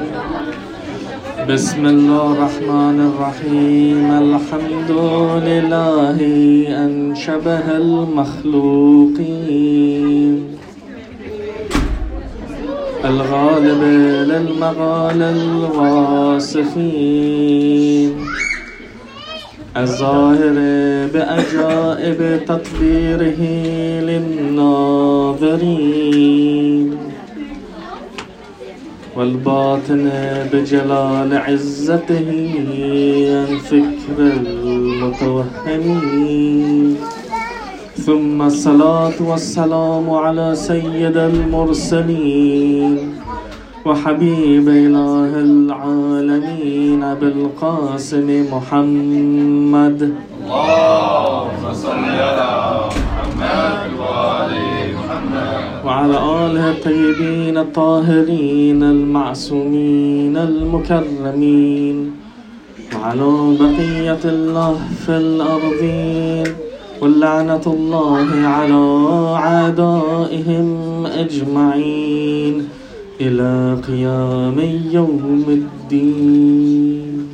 بسم الله الرحمن الرحيم. الحمد لله أن شبه المخلوقين. الغالب للمغال الواصفين الظاهر بأجائب تطبيره للناظرين. والباطن بجلال عزته عن فكر المتوهمين. ثم الصلاة والسلام على سيد المرسلين وحبيب إله العالمين بالقاسم محمد. اللهم صل على محمد محمد وعلى آله الطيبين الطاهرين المعصومين المكرمين وعلى بقية الله في الأرضين واللعنة الله على أعدائهم أجمعين إلى قيام يوم الدين.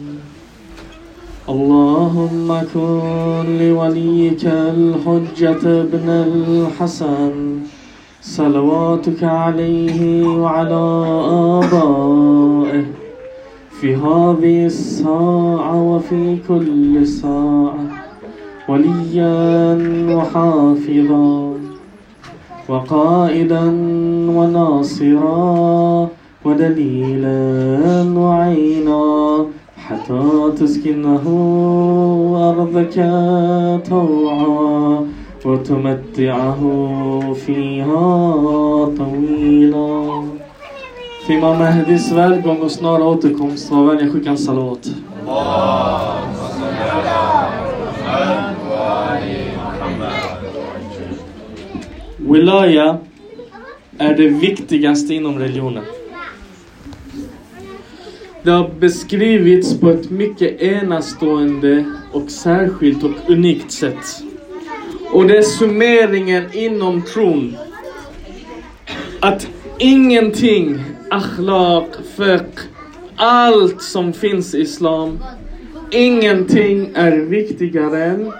اللهم كن لوليك الحجة ابن الحسن صلواتك عليه وعلى آبائه في هذه الساعة وفي كل ساعة وليا وحافظا وقائدا وناصرا ودليلا وعينا حتى تسكنه أرضك طوعا. وتمتعه فيها طويلا Fimma Mehdis välgång och snara återkomst var vänliga skicka en salat. اللهم صل على محمد وآل محمد Wilaya är det viktigaste inom religionen. Det har beskrivits på ett mycket enastående och särskilt och unikt sätt. Och det är summeringen inom tron. Att ingenting, akhlaq, fiqh, allt som finns i islam, ingenting är viktigare än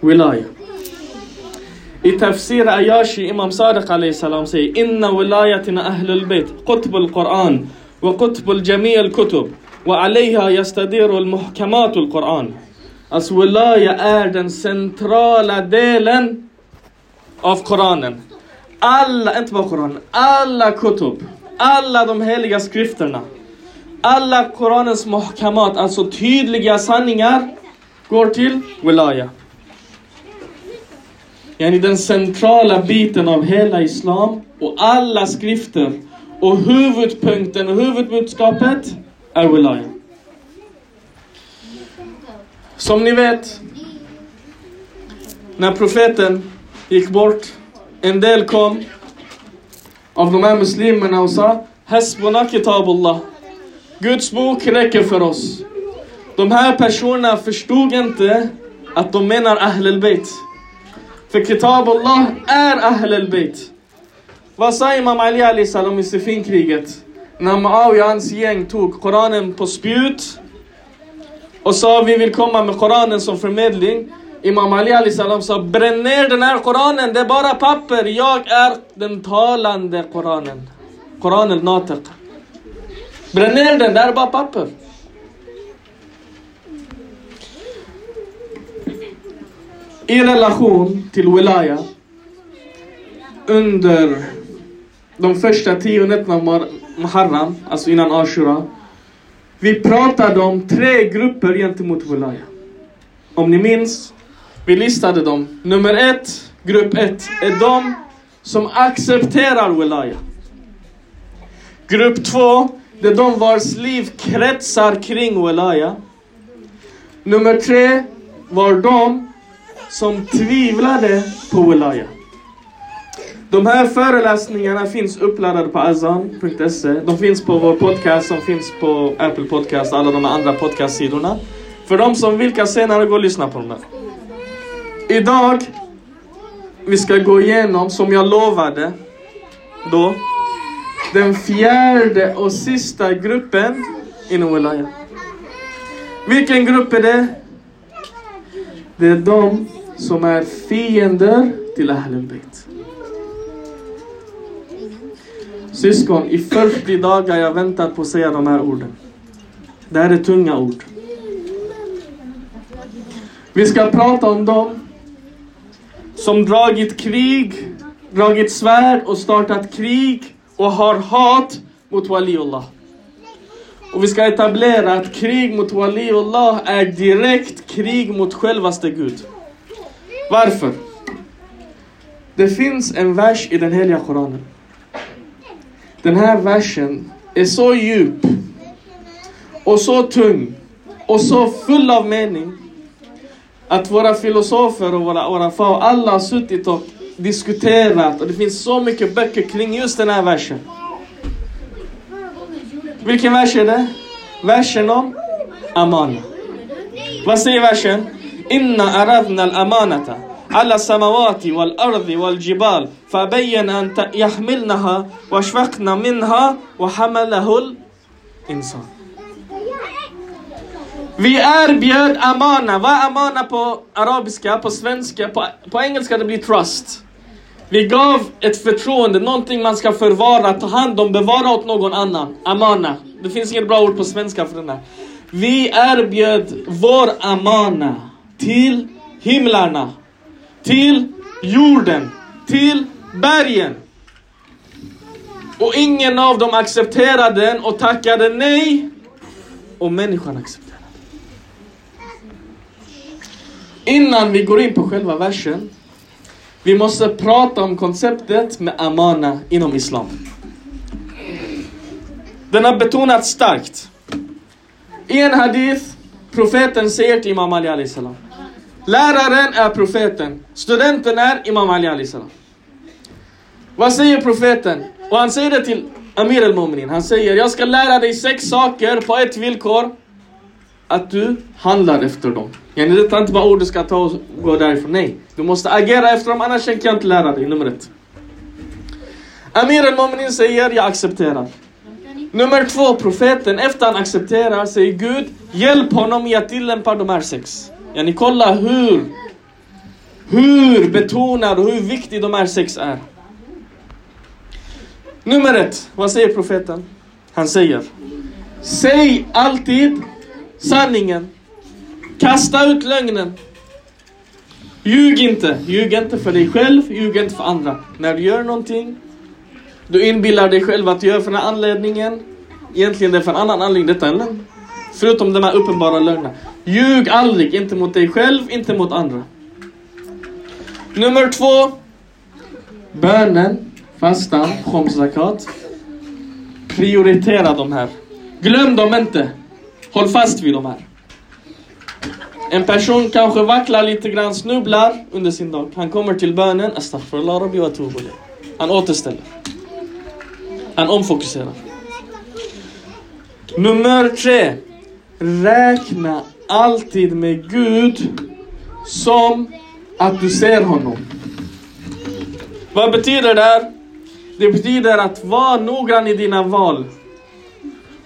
wilaya. I tafsir Ayashi, Imam Sadiq alayhi salam säger Inna wilayatina ahlul bayt, qutbul Qur'an, wa qutbul jami' kutub wa alayha yastadiru al-muhkamat al-Qur'an. Alltså wilaya är den centrala delen av Koranen. Alla, inte bara Koranen, alla kutub, alla de heliga skrifterna, alla Koranens muhkamat, alltså tydliga sanningar, går till wilaya. Yani den centrala biten av hela Islam och alla skrifter. Och huvudpunkten och huvudbudskapet är wilaya. Som ni vet, när profeten gick bort, en del kom av de här muslimerna och sa Hasbuna kitabullah. Guds bok räcker för oss. De här personerna förstod inte att de menar Ahlul Bayt. För kitabullah är Ahlul Bayt. Vad sa Imam Ali Ali salam i Sifinkriget? När Muawiya och hans gäng tog Koranen på spjut och sa vi vill komma med Koranen som förmedling. Imam Ali Ali salam sa bränn ner den här Koranen, det är bara papper. Jag är den talande Koranen. Koranen natiq. Bränn ner den, det är bara papper. i relation till wilaya under de första tio nätterna av Muharram, alltså innan Ashura. Vi pratade om tre grupper gentemot wilaya. Om ni minns, vi listade dem. Nummer ett, grupp ett, är de som accepterar wilaya. Grupp två, det är de vars liv kretsar kring wilaya. Nummer tre var de som tvivlade på wilaya. De här föreläsningarna finns uppladdade på azan.se. De finns på vår podcast som finns på Apple Podcast och alla de andra podcastsidorna. För de som vill kan senare gå och lyssna på dem. Idag, vi ska gå igenom, som jag lovade då, den fjärde och sista gruppen inom Wilaya. Vilken grupp är det? Det är de som är fiender till Ahlul Bayt. Syskon, i 40 dagar har jag väntat på att säga de här orden. Det här är tunga ord. Vi ska prata om dem som dragit krig, dragit svärd och startat krig och har hat mot Waliullah. Och vi ska etablera att krig mot Waliullah är direkt krig mot självaste Gud. Varför? Det finns en vers i den heliga Koranen. Den här versen är så djup och så tung och så full av mening att våra filosofer och våra våra far, alla har suttit och diskuterat och det finns så mycket böcker kring just den här versen. Vilken vers är det? Versen om Amana. Vad säger versen? Inna aradna al-amanata على السماوات والأرض والجبال فبين أن يحملنها واشفقنا منها وحمله الإنسان Vi erbjöd amana. Vad är amana på arabiska, på svenska? På, på engelska det blir trust. Vi gav ett förtroende, någonting man ska förvara, ta hand om, bevara åt någon annan. Amana. Det finns inget bra ord på svenska för den här. Vi erbjöd vår amana till himlarna, till jorden, till bergen. Och ingen av dem accepterade den och tackade nej. Och människan accepterade. Innan vi går in på själva versen. Vi måste prata om konceptet med amana inom islam. Den har betonats starkt. I en hadith, profeten säger till Imam Ali alayhi salam. Läraren är profeten, studenten är Imam Ali Ali salam. Vad säger profeten? Och han säger det till Amir al-Mu'minin. Han säger, jag ska lära dig sex saker på ett villkor. Att du handlar efter dem. Yani detta är inte bara ord du ska ta och gå därifrån. Nej, du måste agera efter dem annars kan jag inte lära dig. Nummer ett. Amir al-Mu'minin säger, jag accepterar. Nummer två, profeten, efter han accepterar, säger Gud, hjälp honom i att tillämpa de här sex. Yani kolla hur, hur betonad och hur viktig de här sex är. Nummer ett, vad säger profeten? Han säger, säg alltid sanningen. Kasta ut lögnen. Ljug inte. Ljug inte för dig själv, ljug inte för andra. När du gör någonting, du inbillar dig själv att du gör för den här anledningen. Egentligen det är för en annan anledning, detta är en lögn. Förutom de här uppenbara lögnerna. Ljug aldrig, inte mot dig själv, inte mot andra. Nummer två. Bönen, fastan, khom. Prioritera de här. Glöm dem inte. Håll fast vid de här. En person kanske vacklar lite grann, snubblar under sin dag. Han kommer till bönen, astaghfirullah rabbi wa. Han återställer. Han omfokuserar. Nummer tre. Räkna alltid med Gud som att du ser honom. Vad betyder det här? Det betyder att var noggrann i dina val.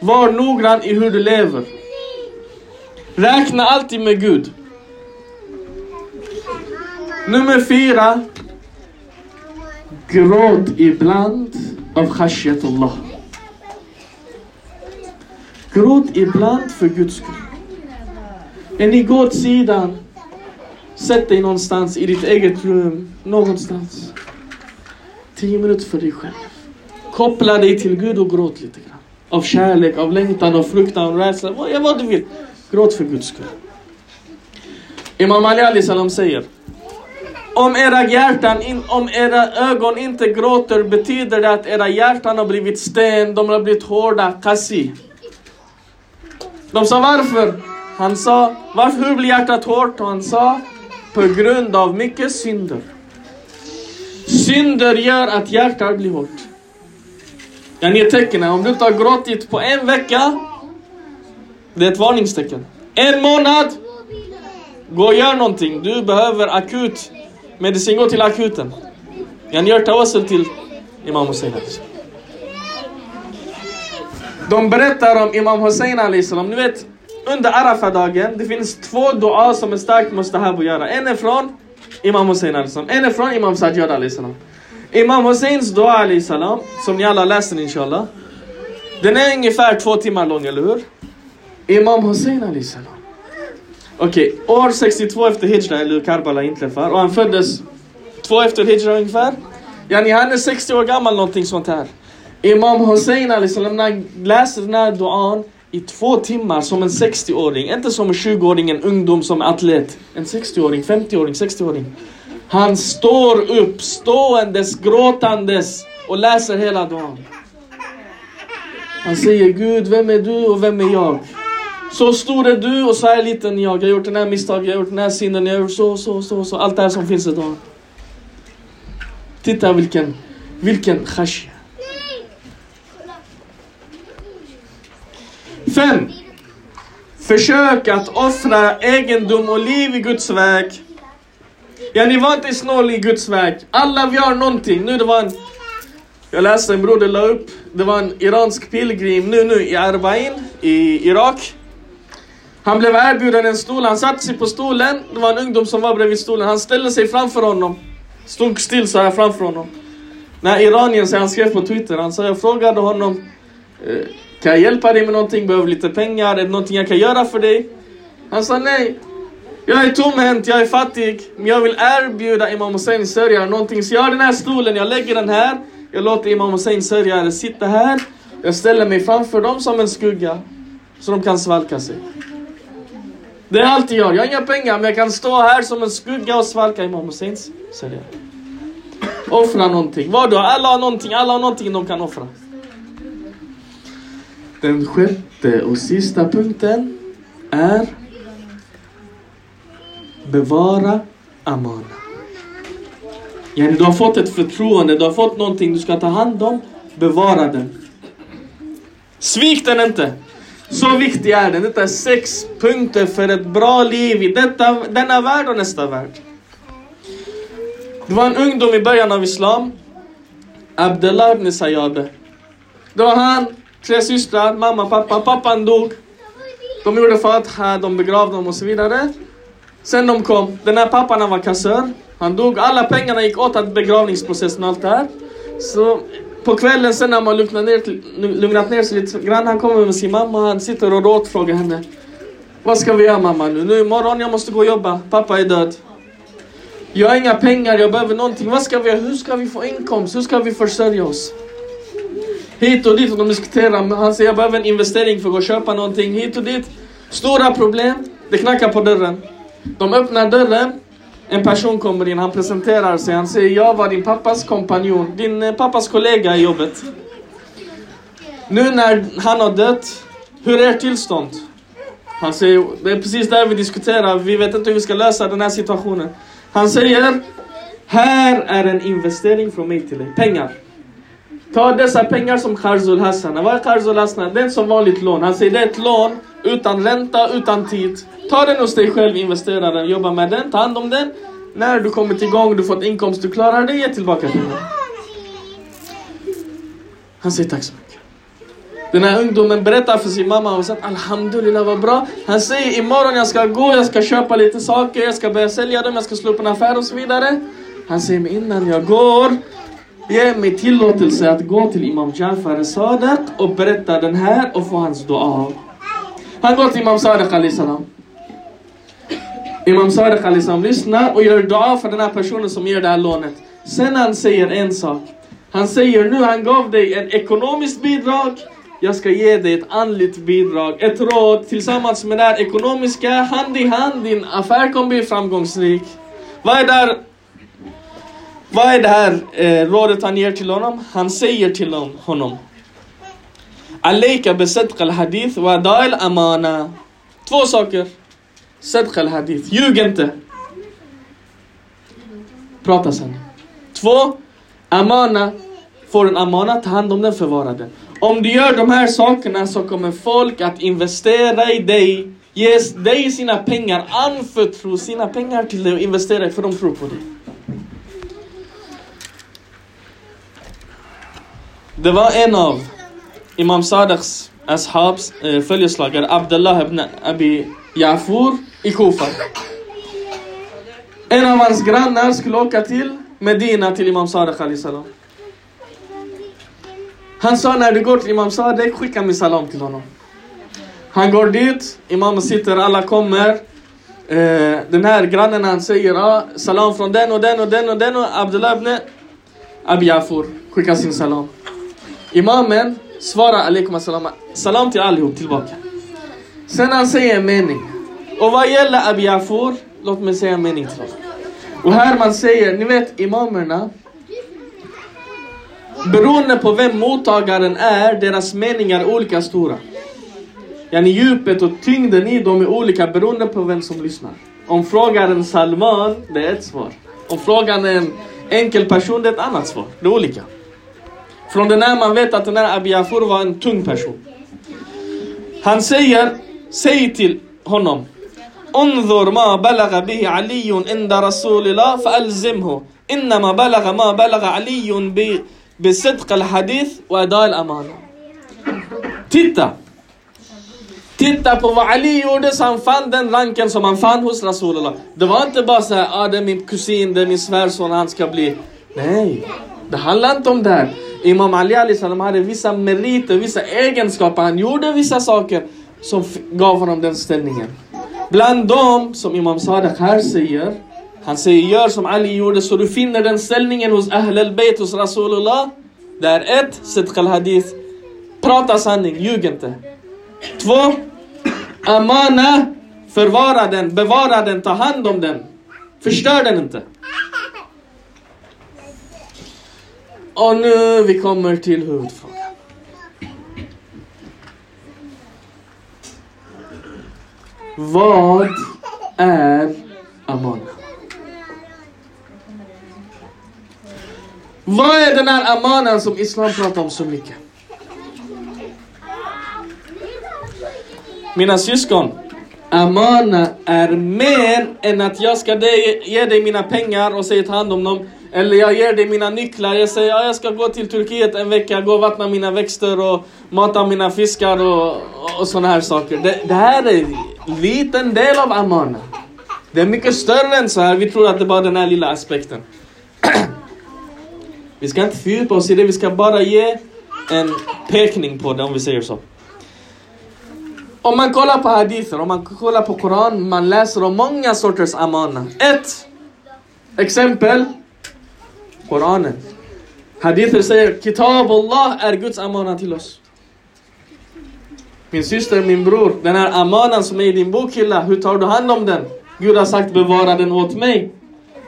Var noggrann i hur du lever. Räkna alltid med Gud. Nummer fyra. Gråt ibland av khashyatullah. Gråt ibland för Guds skull. När ni går åt sidan, sätt dig någonstans i ditt eget rum, någonstans. Tio minuter för dig själv. Koppla dig till Gud och gråt lite grann. Av kärlek, av längtan, av fruktan, av rädsla. Vad, vad du vill. Gråt för Guds skull. Imam Ali Ali Salam säger om era hjärtan, om era ögon inte gråter betyder det att era hjärtan har blivit sten, de har blivit hårda, Kasi. De sa varför? Han sa, varför, blir hjärtat hårt? Och han sa, på grund av mycket synder. Synder gör att hjärtat blir hårt. Jag ger tecken, om du inte har gråtit på en vecka, det är ett varningstecken. En månad, gå och gör någonting. Du behöver akut medicin, gå till akuten. Jag gör tawassul till Imam Hussein. De berättar om Imam Hussein Ali. Ni vet, under Arafah-dagen, det finns två dua som är starkt mustahab att göra. En är från Imam Hussein Ali salam. En är från Imam Sajjad Ali salam. Imam Husseins dua Ali salam, som ni alla läser, inshallah. Den är ungefär två timmar lång, eller hur? Imam Hussein Ali salam. Okej, år 62 efter Hijra, eller hur Karbala inträffar. Och han föddes två efter Hijra ungefär. Yani han är 60 år gammal, någonting sånt här. Imam Hussein Ali salam, när han läser den här duan i två timmar som en 60-åring. Inte som en 20-åring, en ungdom som atlet. En 60-åring, 50-åring, 60-åring. Han står upp ståendes, gråtandes och läser hela dagen. Han säger Gud, vem är du och vem är jag? Så stor är du och så här liten jag. Jag har gjort den här misstaget, jag har gjort den här synden, jag har gjort så, så, så, så. Allt det här som finns idag. Titta vilken, vilken khashya. Fem. Försök att offra egendom och liv i Guds väg. Ja, ni var inte snål i Guds väg. Alla vi har någonting. Nu det var en... Jag läste en broder la upp. Det var en iransk pilgrim nu, nu i Arbain i Irak. Han blev erbjuden en stol, han satte sig på stolen. Det var en ungdom som var bredvid stolen. Han ställde sig framför honom. Stod still så här framför honom. När iranien, så han skrev på Twitter, han sa, jag frågade honom eh, kan jag hjälpa dig med någonting? Behöver lite pengar? Är det någonting jag kan göra för dig? Han sa nej. Jag är tomhänt, jag är fattig. Men jag vill erbjuda Imam Hussein sörjare någonting. Så jag har den här stolen, jag lägger den här. Jag låter Imam Hussein sörjare sitta här. Jag ställer mig framför dem som en skugga. Så de kan svalka sig. Det är allt jag gör. Jag har inga pengar men jag kan stå här som en skugga och svalka Imam Husseins sörjare. Offra någonting. Vadå? Alla har någonting, alla har någonting de kan offra. Den sjätte och sista punkten är Bevara amana. Yani du har fått ett förtroende, du har fått någonting du ska ta hand om. Bevara den. Svik den inte. Så viktig är den. Detta är sex punkter för ett bra liv i detta, denna värld och nästa värld. Det var en ungdom i början av Islam. Abdullah ibn Sayyade. Det var han, tre systrar, mamma, pappa. Pappan dog. De gjorde fatha, de begravde dem och så vidare. Sen de kom, den här pappan han var kassör. Han dog, alla pengarna gick åt att begravningsprocessen och allt det här. Så på kvällen sen när man lugnat ner, lugnat ner sig lite grann, han kommer med sin mamma, han sitter och rådfrågar henne. Vad ska vi göra mamma nu? Nu imorgon jag måste gå och jobba, pappa är död. Jag har inga pengar, jag behöver någonting. Vad ska vi göra? Hur ska vi få inkomst? Hur ska vi försörja oss? Hit och dit och de diskuterar. Han säger jag behöver en investering för att gå och köpa någonting. Hit och dit. Stora problem. Det knackar på dörren. De öppnar dörren. En person kommer in, han presenterar sig. Han säger jag var din pappas kompanjon, din eh, pappas kollega i jobbet. Nu när han har dött, hur är ert tillstånd? Han säger, det är precis där vi diskuterar, vi vet inte hur vi ska lösa den här situationen. Han säger, här är en investering från mig till dig, pengar. Ta dessa pengar som Kharzul Hassan. Vad är Kharzul Hassan? Det är som vanligt lån. Han säger det är ett lån utan ränta, utan tid. Ta den hos dig själv, investera den, jobba med den, ta hand om den. När du kommit igång, du fått inkomst, du klarar det, ge tillbaka pengarna. Han säger tack så mycket. Den här ungdomen berättar för sin mamma och säger Alhamdulillah vad bra. Han säger imorgon jag ska gå, jag ska köpa lite saker, jag ska börja sälja dem, jag ska slå upp en affär och så vidare. Han säger men innan jag går, ge mig tillåtelse att gå till Imam Jafar Sadat och berätta den här och få hans dua. Han går till Imam Sadiq Ali salam. Imam Sadiq Ali salam lyssnar och gör dua för den här personen som ger det här lånet. Sen han säger en sak. Han säger nu han gav dig ett ekonomiskt bidrag. Jag ska ge dig ett andligt bidrag, ett råd tillsammans med det här ekonomiska. Hand i hand, din affär kommer bli framgångsrik. Vad är, där, vad är det här eh, rådet han ger till honom? Han säger till honom. Alayka besadq al-hadith wa da'il amana. Två saker. Sadq al-hadith. Ljug inte. Prata sen. Två. Amana. Får en amana, ta hand om den, förvara den. Om du gör de här sakerna så kommer folk att investera i dig. Ge dig sina pengar, anförtro sina pengar till dig och investera i för de tror på dig. Det var en av Imam Sadaqs Ashabs eh, följeslagare Abdullah ibn Abi Jafur i Kufa. En av hans grannar skulle åka till Medina till Imam Sadaq Ali salam. Han sa när du går till Imam Sadiq, skicka min salam till honom. Han går dit, imamen sitter, alla kommer. Eh, den här grannen han säger ah, salam från den och den och den och den och Abdullah ibn Abi Jafur skickar sin salam. Imamen svarar alaikum assalam, salam till allihop tillbaka. Sen han säger en mening. Och vad gäller Abi Jafur, låt mig säga en mening till honom. Och här man säger, ni vet imamerna, beroende på vem mottagaren är, deras meningar är olika stora. Yani djupet och tyngden i dem är olika beroende på vem som lyssnar. Om frågaren Salman, det är ett svar. Om frågan är en enkel person, det är ett annat svar. Det är olika. Från den här man vet att den här Abi Jafur var en tung person. Han säger, säg till honom. انظر ما بلغ به علي عند رسول الله فألزمه إنما بلغ ما بلغ علي ب- بصدق الحديث وأداء الأمانة Titta! Titta på vad Ali gjorde så han fann den ranken som han fann hos Rasulullah. Det var inte bara så här, ah, det är min kusin, det är min svärson, han ska bli... Nej, det handlar inte om det här. Imam Ali Ali salam hade vissa meriter, vissa egenskaper. Han gjorde vissa saker som gav honom den ställningen. Bland dem, som Imam Sadiq här säger, han säger gör som Ali gjorde så du finner den ställningen hos Ahl al-Bayt, hos Rasulullah. Det är ett, Sidq al-Hadith. Prata sanning, ljug inte. Två, Amana, förvara den, bevara den, ta hand om den. Förstör den inte. Och nu vi kommer till huvudfrågan. Vad är Amana? Vad är den här Amanan som Islam pratar om så mycket? Mina syskon, Amana är mer än att jag ska ge dig mina pengar och säga ta hand om dem. Eller jag ger dig mina nycklar, jag säger ja, jag ska gå till Turkiet en vecka, gå och vattna mina växter och mata mina fiskar och, och, och sådana här saker. Det, det här är en liten del av Amana. Det är mycket större än så här, vi tror att det är bara den här lilla aspekten. vi ska inte fördjupa oss i det, vi ska bara ge en pekning på det om vi säger så. Om man kollar på hadither, om man kollar på Koran, man läser om många sorters amana. Ett exempel, Koranen. Hadither säger Kitab Allah är Guds amana till oss. Min syster, min bror, den här amanan som är i din bokhylla, hur tar du hand om den? Gud har sagt bevara den åt mig.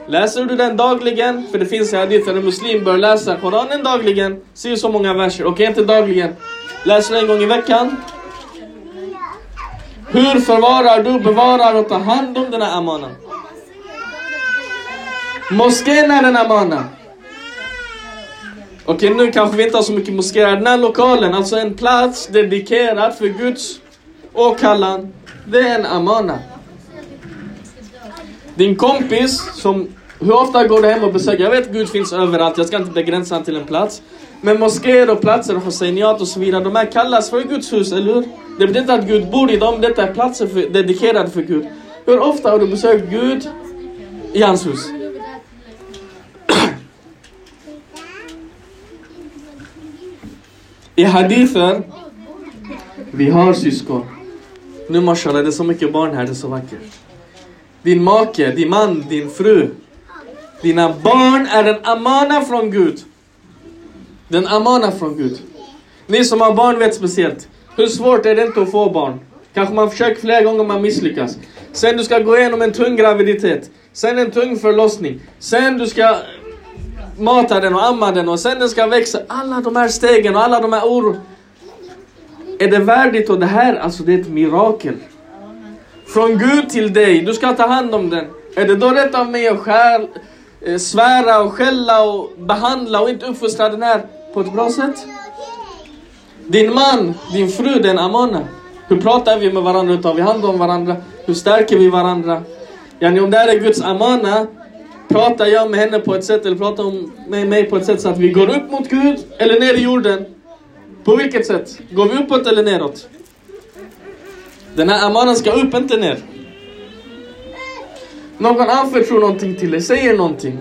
Läser du den dagligen? För det finns i hadith en muslim bör läsa Koranen dagligen. Se så många verser. Okej, inte dagligen. Läser du en gång i veckan? Hur förvarar du, bevarar och tar hand om den här amanan? Moskén är en amana. Okej, nu kanske vi inte har så mycket moskéer. Den här lokalen, alltså en plats dedikerad för Guds åkallan. Det är en amana. Din kompis som, hur ofta går du hem och besöker? Jag vet Gud finns överallt, jag ska inte begränsa han till en plats. Men moskéer och platser, Husseiniat och så vidare, de här kallas för Guds hus, eller hur? Det betyder inte att Gud bor i dem, detta är platser för, dedikerade för Gud. Hur ofta har du besökt Gud i hans hus? I hadither, vi har syskon. Nu mashallah, det är så mycket barn här, det är så vackert. Din make, din man, din fru. Dina barn är en amana från Gud. Den amana från Gud. Ni som har barn vet speciellt. Hur svårt är det inte att få barn? Kanske man försöker flera gånger man misslyckas. Sen du ska gå igenom en tung graviditet. Sen en tung förlossning. Sen du ska mata den och amma den och sen den ska växa. Alla de här stegen och alla de här oro. Är det värdigt? Och det här, alltså det är ett mirakel. Från Gud till dig, du ska ta hand om den. Är det då rätt av mig att skär, eh, svära och skälla och behandla och inte uppfostra den här på ett bra sätt? Din man, din fru, det är en amana. Hur pratar vi med varandra? Hur tar vi hand om varandra? Hur stärker vi varandra? Yani om det här är Guds amana, pratar jag med henne på ett sätt eller pratar hon med mig på ett sätt så att vi går upp mot Gud eller ner i jorden? På vilket sätt? Går vi uppåt eller neråt? Den här amanen ska upp, inte ner. Någon anförtror någonting till dig, säger någonting.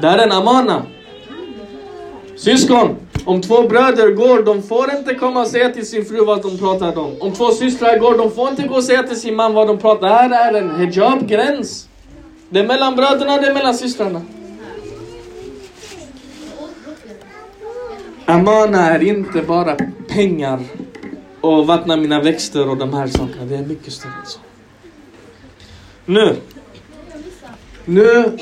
Det här är en amana. Syskon, om två bröder går, de får inte komma och säga till sin fru vad de pratar om. Om två systrar går, de får inte gå och säga till sin man vad de pratar. Det här är en hijabgräns. Det är mellan bröderna, det är mellan systrarna. Amana är inte bara pengar och vattna mina växter och de här sakerna. Det är mycket större än så. Nu. Nu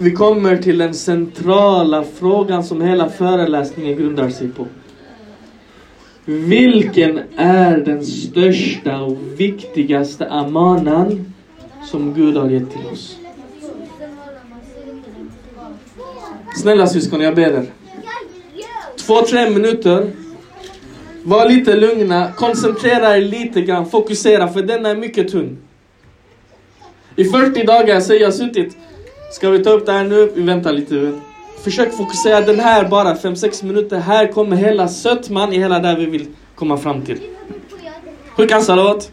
vi kommer till den centrala frågan som hela föreläsningen grundar sig på. Vilken är den största och viktigaste amanan som Gud har gett till oss? Snälla syskon, jag ber er. Två, tre minuter. Var lite lugna, koncentrera er lite grann, fokusera för den är mycket tunn. I 40 dagar så har jag suttit Ska vi ta upp det här nu? Vi väntar lite. Försök fokusera den här bara 5-6 minuter. Här kommer hela sötman i hela det vi vill komma fram till. Hur kan Muhammad.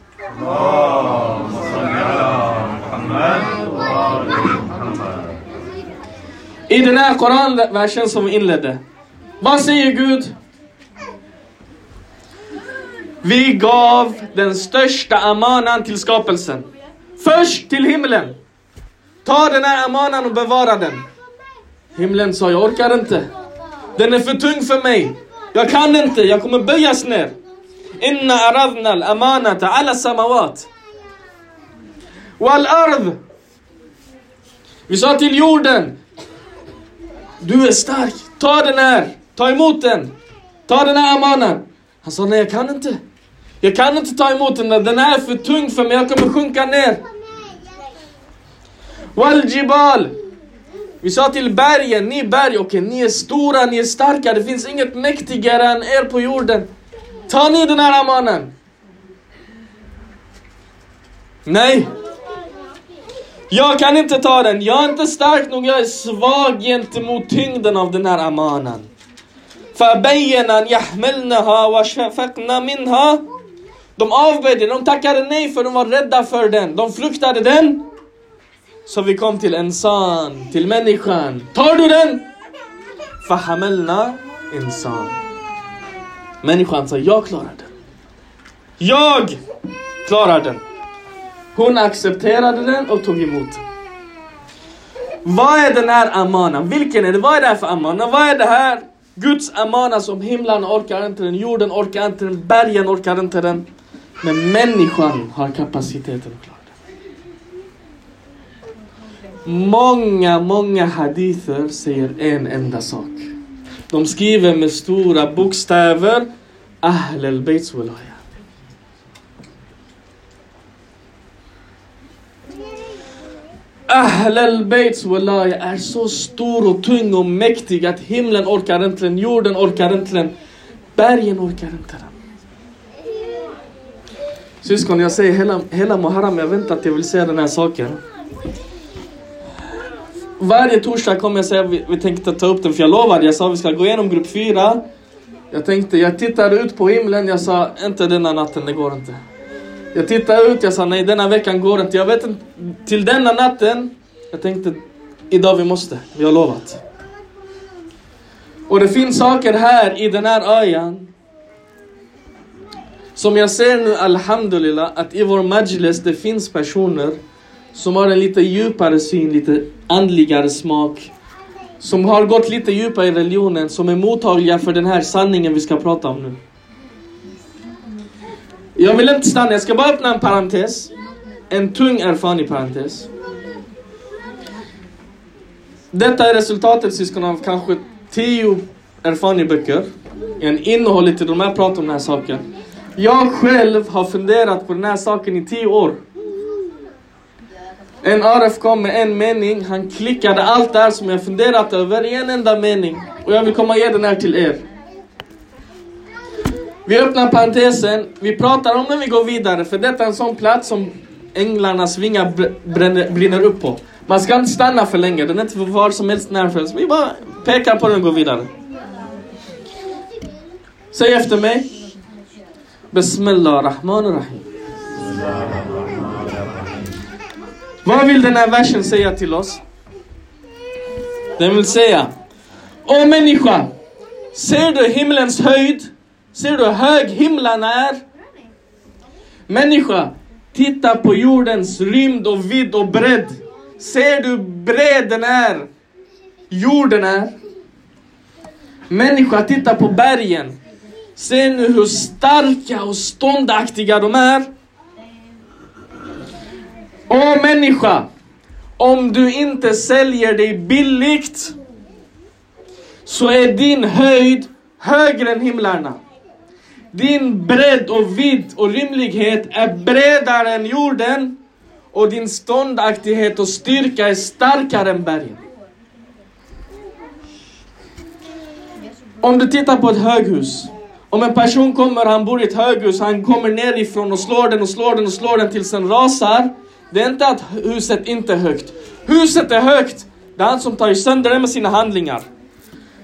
I den här koranversen som vi inledde. Vad säger Gud? Vi gav den största amanan till skapelsen. Först till himlen. Ta den här amanan och bevara den. Himlen sa, jag orkar inte. Den är för tung för mig. Jag kan inte, jag kommer böjas ner. Inna aradna al-amanata ala samawat. Wal ard. Vi sa till jorden. Du är stark, ta den här. Ta emot den. Ta den här amanan. Han sa, nej jag kan inte. Jag kan inte ta emot den, den är för tung för mig, jag kommer sjunka ner. Waljibal. Vi sa till bergen, ni berg, okej okay, ni är stora, ni är starka, det finns inget mäktigare än er på jorden. Ta ni den här amanen. Nej. Jag kan inte ta den, jag är inte stark nog, jag är svag gentemot tyngden av den här amanen. فبينا يحملنها وشفقنا منها De avböjde, de tackade nej för de var rädda för den. De fruktade den. Så vi kom till insan, till människan. Tar du den? Fahamelna insan. Människan sa, jag klarar den. Jag klarar den. Hon accepterade den och tog emot den. Vad är den här amanan? Vilken är det? Vad är det här för amana? Vad är det här? Guds amana som himlen orkar inte den, jorden orkar inte den, bergen orkar inte den. Men människan har kapaciteten att klara Många, många hadither säger en enda sak. De skriver med stora bokstäver Ahl al-Baits Ahl al-Baits wilaya är så stor och tung och mäktig att himlen orkar inte den, jorden orkar inte den, bergen orkar inte den. Syskon, jag säger hela, hela Muharram, jag väntar att jag vill säga den här saken varje torsdag kommer jag säga att vi, vi tänkte ta upp den, för jag lovade, jag sa att vi ska gå igenom grupp 4. Jag tänkte, jag tittade ut på himlen, jag sa inte denna natten, det går inte. Jag tittade ut, jag sa nej denna veckan går inte. Jag vet inte, till denna natten, jag tänkte idag vi måste, vi har lovat. Och det finns saker här i den här ayan som jag ser nu, alhamdulillah, att i vår majlis det finns personer som har en lite djupare syn, lite andligare smak. Som har gått lite djupare i religionen, som är mottagliga för den här sanningen vi ska prata om nu. Jag vill inte stanna, jag ska bara öppna en parentes. En tung erfarenhet parentes. Detta är resultatet syskon av kanske tio erfarenhetsböcker. En innehållet i de här pratar om den här saken. Jag själv har funderat på den här saken i tio år. En RF kom med en mening, han klickade allt det här som jag funderat över i en enda mening. Och jag vill komma och ge den här till er. Vi öppnar parentesen, vi pratar om när vi går vidare, för detta är en sån plats som änglarnas vingar brinner, brinner upp på. Man ska inte stanna för länge, den är inte för var som helst närför. Vi bara pekar på den och går vidare. Säg efter mig. Bismillah rahman rahim. Vad vill den här versen säga till oss? Den vill säga Åh människa! Ser du himlens höjd? Ser du hur hög himlen är? Människa, titta på jordens rymd och vidd och bredd. Ser du hur bred den är? Jorden är. Människa, titta på bergen. Ser nu hur starka och ståndaktiga de är. Åh människa, om du inte säljer dig billigt så är din höjd högre än himlarna. Din bredd och vidd och rymlighet är bredare än jorden och din ståndaktighet och styrka är starkare än bergen. Om du tittar på ett höghus. Om en person kommer, han bor i ett höghus, han kommer nerifrån och slår den och slår den och slår den tills den rasar. Det är inte att huset inte är högt. Huset är högt. Det är han som tar sönder det med sina handlingar.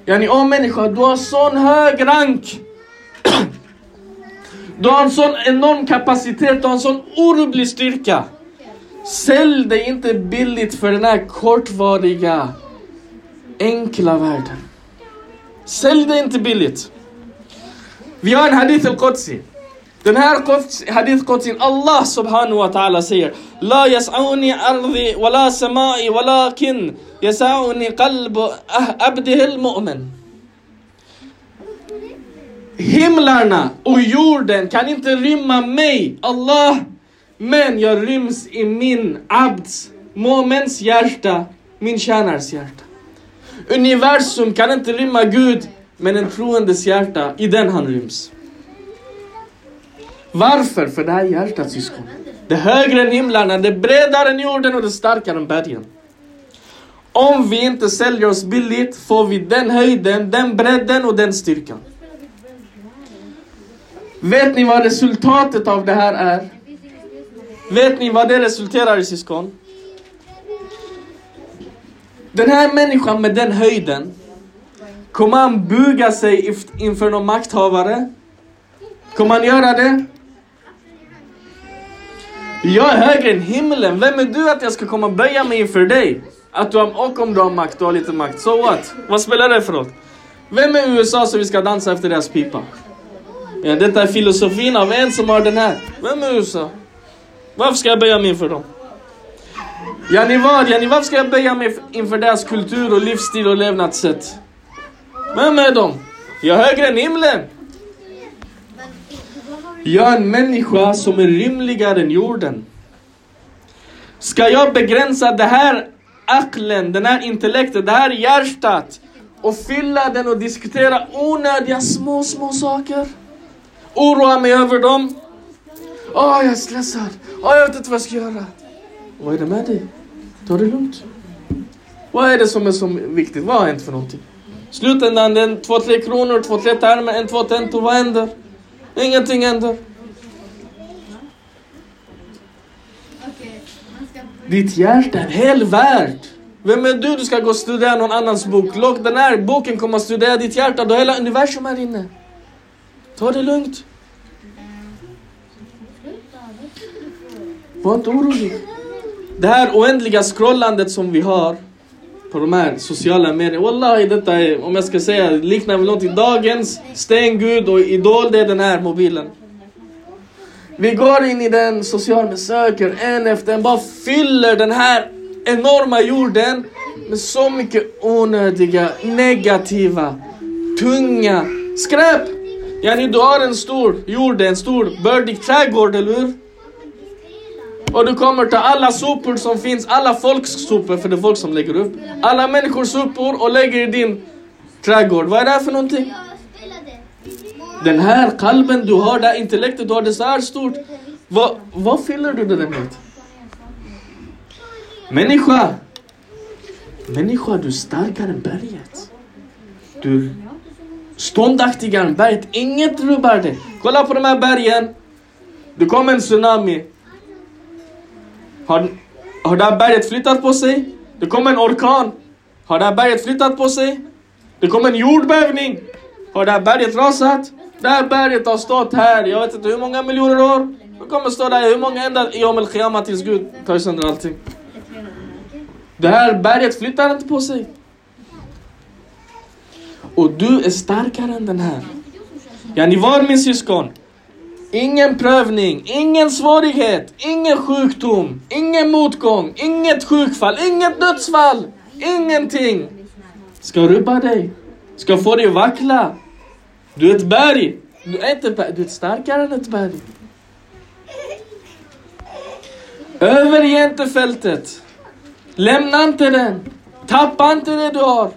Yani, åh människa, du har sån hög rank. Du har en sån enorm kapacitet, du har en sån orubblig styrka. Sälj dig inte billigt för den här kortvariga, enkla världen. Sälj dig inte billigt. Vi har en hadith al-Qudsi. Den här hadith Qudsin, Allah subhanahu wa ta'ala säger La yas'auni ardi wala samai walakin yas'uni qalb ah- mu'min. Himlarna och jorden kan inte rymma mig, Allah, men jag ryms i min abds, moments hjärta, min tjänares hjärta. Universum kan inte rymma Gud, men en troendes hjärta, i den han ryms. Varför? För det här hjärtat syskon. Det är högre än himlarna, det är bredare än jorden och det är starkare än bergen. Om vi inte säljer oss billigt får vi den höjden, den bredden och den styrkan. Vet ni vad resultatet av det här är? Vet ni vad det resulterar i syskon? Den här människan med den höjden, kommer han buga sig inför någon makthavare? Kommer han göra det? Jag är högre än himlen. Vem är du att jag ska komma och böja mig inför dig? Att du har, och om du har makt, du har lite makt. So what? Vad spelar det för roll? Vem är USA så vi ska dansa efter deras pipa? Ja, detta är filosofin av en som har den här. Vem är USA? Varför ska jag böja mig inför dem? Ja, ni vad? Ja, ni varför ska jag böja mig inför deras kultur och livsstil och levnadssätt? Vem är de? Jag är högre än himlen. Jag är en människa som är rymligare än jorden. Ska jag begränsa det här aklen, den här intellektet, det här hjärtat och fylla den och diskutera onödiga små, små saker? Oroa mig över dem? Åh, jag är stressad. Åh, jag vet inte vad jag ska göra. Vad är det med dig? Ta det lugnt. Vad är det som är så viktigt? Vad har hänt för någonting? Slutändan, det är två, tre kronor, två, tre termer, en, två tentor. Vad händer? Ingenting händer. Ditt hjärta är en hel värld. Vem är du? Du ska gå och studera någon annans bok. Låt den här boken komma och studera ditt hjärta. Du har hela universum här inne. Ta det lugnt. Var inte orolig. Det här oändliga scrollandet som vi har på de här sociala medierna. Wallahi, detta är, om jag ska säga, liknar väl någonting. Dagens stengud och idol, det är den här mobilen. Vi går in i den sociala med söker en efter en, bara fyller den här enorma jorden med så mycket onödiga, negativa, tunga skräp. Yani du har en stor jord, en stor bördig trädgård, eller hur? Och du kommer ta alla sopor som finns, alla folks sopor, för det är folk som lägger upp. Alla människors sopor och lägger i din trädgård. Vad är det här för någonting? Den här kalben du har, det här intellektet du har, det är så här stort. Vad, vad fyller du det med? Människa! Människa, du är starkare än berget. Du ståndaktigare än berget. Inget rubbar dig. Kolla på de här bergen. Det kom en tsunami. Har, har det här berget flyttat på sig? Det kom en orkan. Har det här berget flyttat på sig? Det kom en jordbävning. Har det här berget rasat? Det här berget har stått här, jag vet inte hur många miljoner år. Det kommer stå där hur många ända i al Khiyama tills Gud tar sönder allting. Det här berget flyttar inte på sig. Och du är starkare än den här. Ja, ni var min syskon. Ingen prövning, ingen svårighet, ingen sjukdom, ingen motgång, inget sjukfall, inget dödsfall, ingenting ska rubba dig, ska få dig att vackla. Du är ett berg. Du är, inte, berg, du är starkare än ett berg. Överge inte fältet. Lämna inte den. Tappa inte det du har.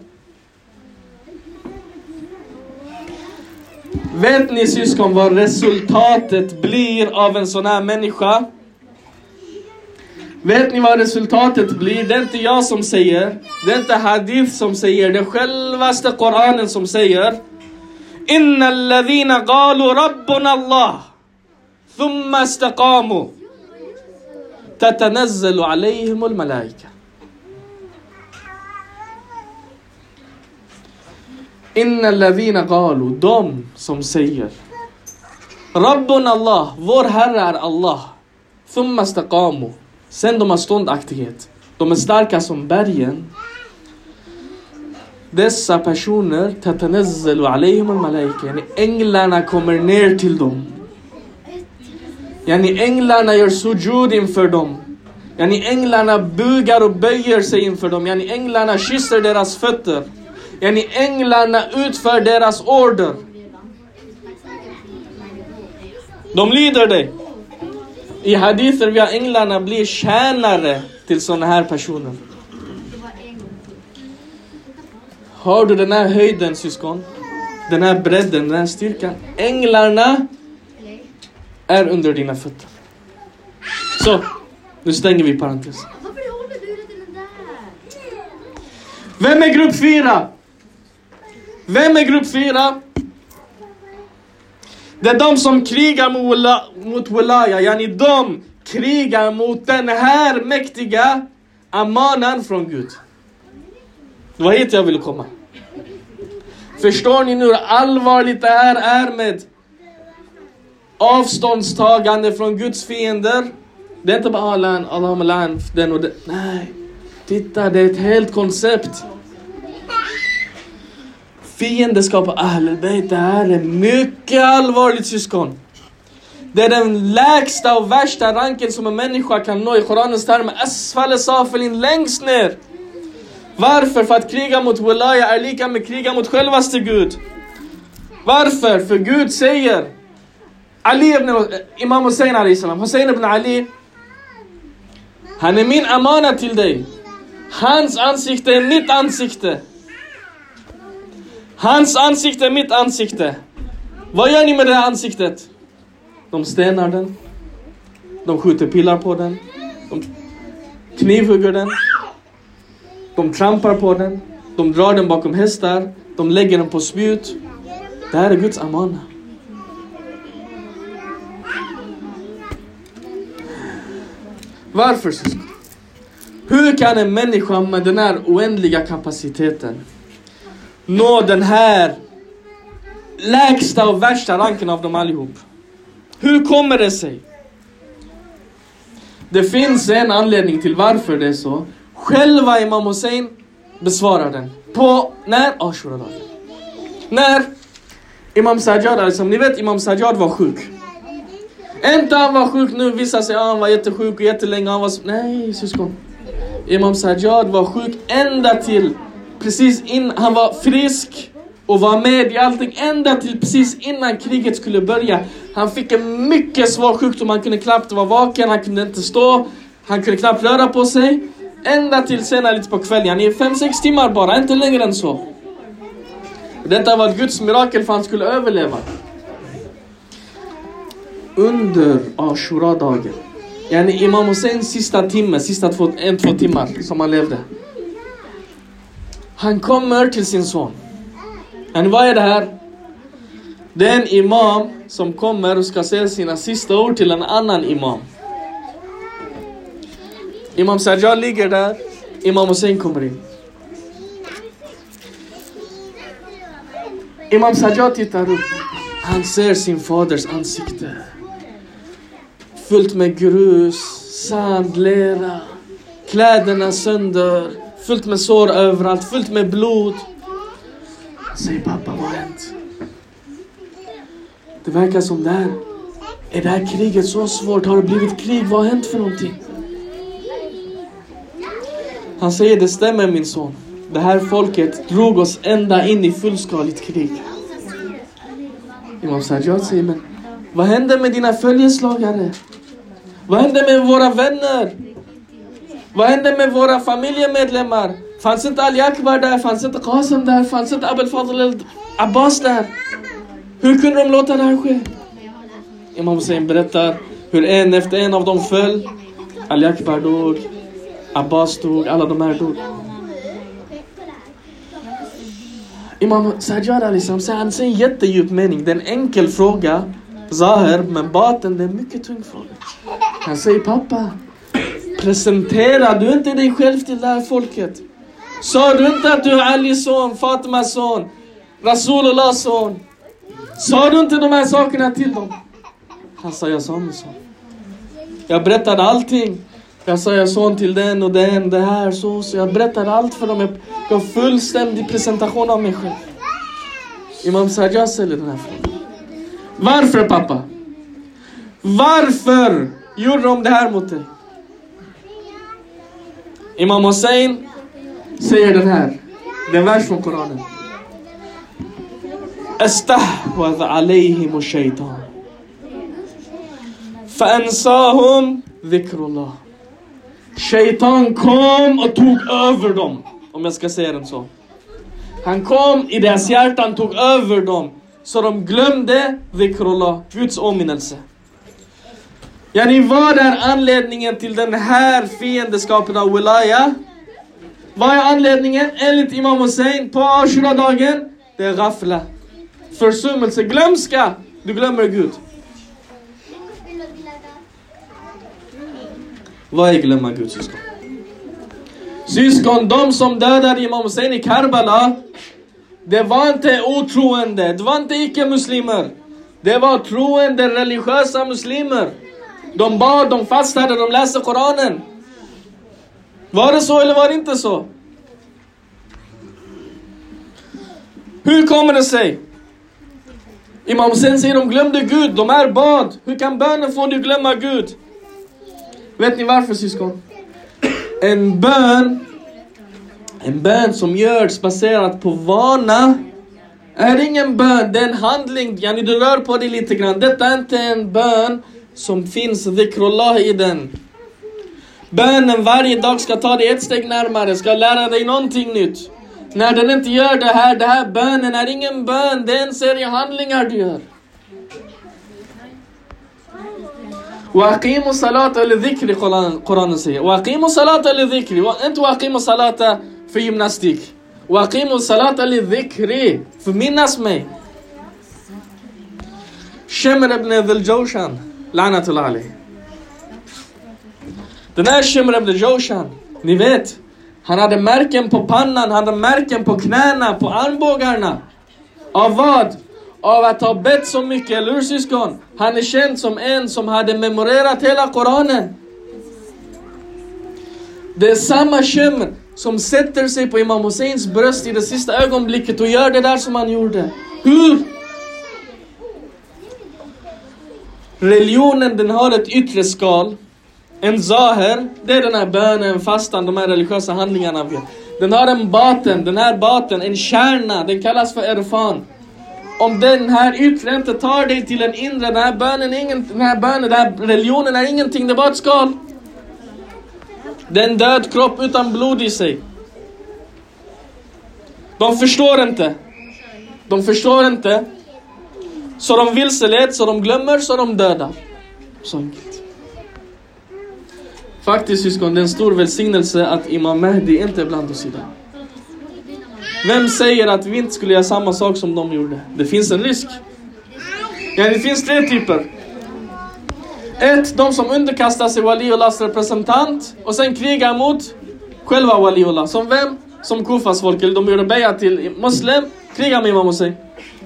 Vet ni syskon vad resultatet blir av en sån här människa? Vet ni vad resultatet blir? Det är inte jag som säger. Det är inte hadith som säger. Det är självaste Koranen som säger. Inna alladhina qalu rabbuna Allah. Thumma istaqamu. Tatanazzalu alayhimul malaika. Inna lavina galu, de som säger Rabbun Allah, vår Herre är Allah. Thumma staqamu. Sen de har ståndaktighet. De är starka som bergen. Dessa personer, tatanazzalu alayhim al-malaika. Yani änglarna kommer ner till dem. Yani änglarna gör sujud inför dem. Yani änglarna bugar och böjer sig inför dem. Yani änglarna kysser deras fötter. Yani änglarna utför deras order. De lyder dig. I hadither via änglarna blir tjänare till sådana här personer. Har du den här höjden syskon? Den här bredden, den här styrkan. Änglarna är under dina fötter. Så, nu stänger vi parentesen. Där? Vem är grupp fyra? Vem är grupp fyra? Det är de som krigar mot, wala, Walaya, yani de krigar mot den här mäktiga amanan från Gud. Det var hit jag ville komma. Förstår ni nu hur allvarligt det här är med avståndstagande från Guds fiender? Det är inte bara Alan, Allah den och den. Nej, titta det är ett helt koncept. Fiendeskap och Ahlul Bayt, det här är mycket allvarligt syskon. Det är den lägsta och värsta ranken som en människa kan nå i Koranens termer. Asfale safelin, längst ner. Varför? För att kriga mot Walaya är lika med kriga mot självaste Gud. Varför? För Gud säger Ali ibn, Imam Hussein Ali salam, Hussein ibn Ali. Han är min amana till dig. Hans ansikte är mitt ansikte. Hans ansikte är mitt ansikte. Vad gör ni med det här ansiktet? De stenar den. De skjuter pilar på den. De knivhugger den. De trampar på den. De drar den bakom hästar. De lägger den på spjut. Det här är Guds amana. Varför syskon? Hur kan en människa med den här oändliga kapaciteten nå den här lägsta och värsta ranken av dem allihop? Hur kommer det sig? Det finns en anledning till varför det är så. Själva Imam Hussein besvarar den. På när? Ah, Ashura-dagen. När Imam Sajjad, alltså, ni vet Imam Sajjad var sjuk. Inte han var sjuk nu, vissa säger att ah, han var jättesjuk och jättelänge. Han var... Nej syskon. Imam Sajjad var sjuk ända till precis in, han var frisk och var med i allting ända till precis innan kriget skulle börja. Han fick en mycket svår sjukdom, han kunde knappt vara vaken, han kunde inte stå, han kunde knappt röra på sig. Ända till senare lite på kvällen, han är 5-6 timmar bara, inte längre än så. Detta var ett Guds mirakel för han skulle överleva. Under Ashura-dagen, yani Imam Husseins sista timme, sista två, en, två timmar som han levde. Han kommer till sin son. Men vad är det här? Det är en imam som kommer och ska säga sina sista ord till en annan imam. Imam Sajjad ligger där, Imam Hussein kommer in. Imam Sajjad tittar upp. Han ser sin faders ansikte. Fullt med grus, sand, lera. Kläderna sönder. Fullt med sår överallt, fullt med blod. Han säger pappa, vad har hänt? Det verkar som det här. Är det här kriget så svårt? Har det blivit krig? Vad har hänt för någonting? Han säger, det stämmer min son. Det här folket drog oss ända in i fullskaligt krig. Imam Sajjad säger, men vad hände med dina följeslagare? Vad hände med våra vänner? Vad hände med våra familjemedlemmar? Fanns inte Ali Akbar där? Fanns inte Qasim där? Fanns inte Abel Fadl Abbas där? Hur kunde de låta det här ske? Imam Hussein berättar hur en efter en av dem föll. Ali Akbar dog. Abbas dog. Alla de här dog. Imam Sajjad Ali Sam säger, han säger en jättedjup mening. Det är en enkel fråga. Zahir, men baten det är en mycket tung fråga. Han säger pappa, presenterar du inte dig själv till det här folket? Sa du inte att du är Alis son, Fatimas son, Rasulullahs son? Sa du inte de här sakerna till dem? Han sa, jag sa min son. Jag berättade allting. Jag sa, jag son till den och den, det här, så, så. Jag berättade allt för dem. Jag gav fullständig presentation av mig själv. Imam Sajjad ställer den här frågan. Varför pappa? Varför gjorde de det här mot dig? Imam Hussein säger den här. Det är en vers från Koranen. استحوذ عليهم الشيطان فأنساهم ذكر الله Shaitan kom och tog över dem. Om jag ska säga den så. Han kom i deras hjärtan, tog över dem. Så de glömde dhikrullah, Guds åminnelse. Yani vad är anledningen till den här fiendeskapen av wilaya? Vad är anledningen? Enligt Imam Hussein på Ashura-dagen, det är ghafla. Försummelse, glömska. Du glömmer Gud. Vad är glömma Gud syskon? Syskon, de som dödade Imam Hussein i Karbala, det var inte otroende, det var inte icke-muslimer. Det var troende religiösa muslimer. De bad, de fastade, de läste Koranen. Var det så eller var det inte så? Hur kommer det sig? Imam Hussein säger de glömde Gud, de är bad. Hur kan bönen få dig glömma Gud? Vet ni varför syskon? En bön, en bön som görs baserat på vana är ingen bön, det är en handling. Yani du rör på dig lite grann. Detta är inte en bön som finns dhikrullah i den. Bönen varje dag ska ta dig ett steg närmare, ska lära dig någonting nytt. När den inte gör det här, det här bönen är ingen bön, det är en serie handlingar du gör. واقيموا صلاة للذكر قرآن قرآن säger. واقيموا صلاة للذكر inte واقيموا صلاة för gymnastik. واقيموا صلاة للذكر för minnas mig. Shemr ibn Dhul Jawshan, la'natullah. Den här Shemr ibn ni vet, han hade märken på pannan, han hade märken på knäna, på armbågarna. Av vad? Av att ha bett så mycket, eller hur syskon? Han är känd som en som hade memorerat hela Koranen. Det är samma Shemr som sätter sig på Imam Husseins bröst i det sista ögonblicket och gör det där som han gjorde. Hur? Religionen den har ett yttre skal. En zaher, det är den här bönen, fastan, de här religiösa handlingarna. Den har en baten, den här baten, en kärna, den kallas för erfan. Om den här yttre inte tar dig till den inre, den här bönen, ingen, den här bönen, den här religionen är ingenting, det är bara ett skal. Det är en död kropp utan blod i sig. De förstår inte. De förstår inte. Så de vilseleds, så de glömmer, så de dödar. Så enkelt. Faktiskt syskon, det är en stor välsignelse att Imam Mahdi inte är bland oss idag. Vem säger att vi inte skulle göra samma sak som de gjorde? Det finns en risk. Ja, det finns tre typer. Ett, de som underkastar sig Waliullahs representant och sen krigar mot själva Waliullah. Som vem? Som Kufas folk, eller de gjorde beja till muslim, krigar med Imam Hussein.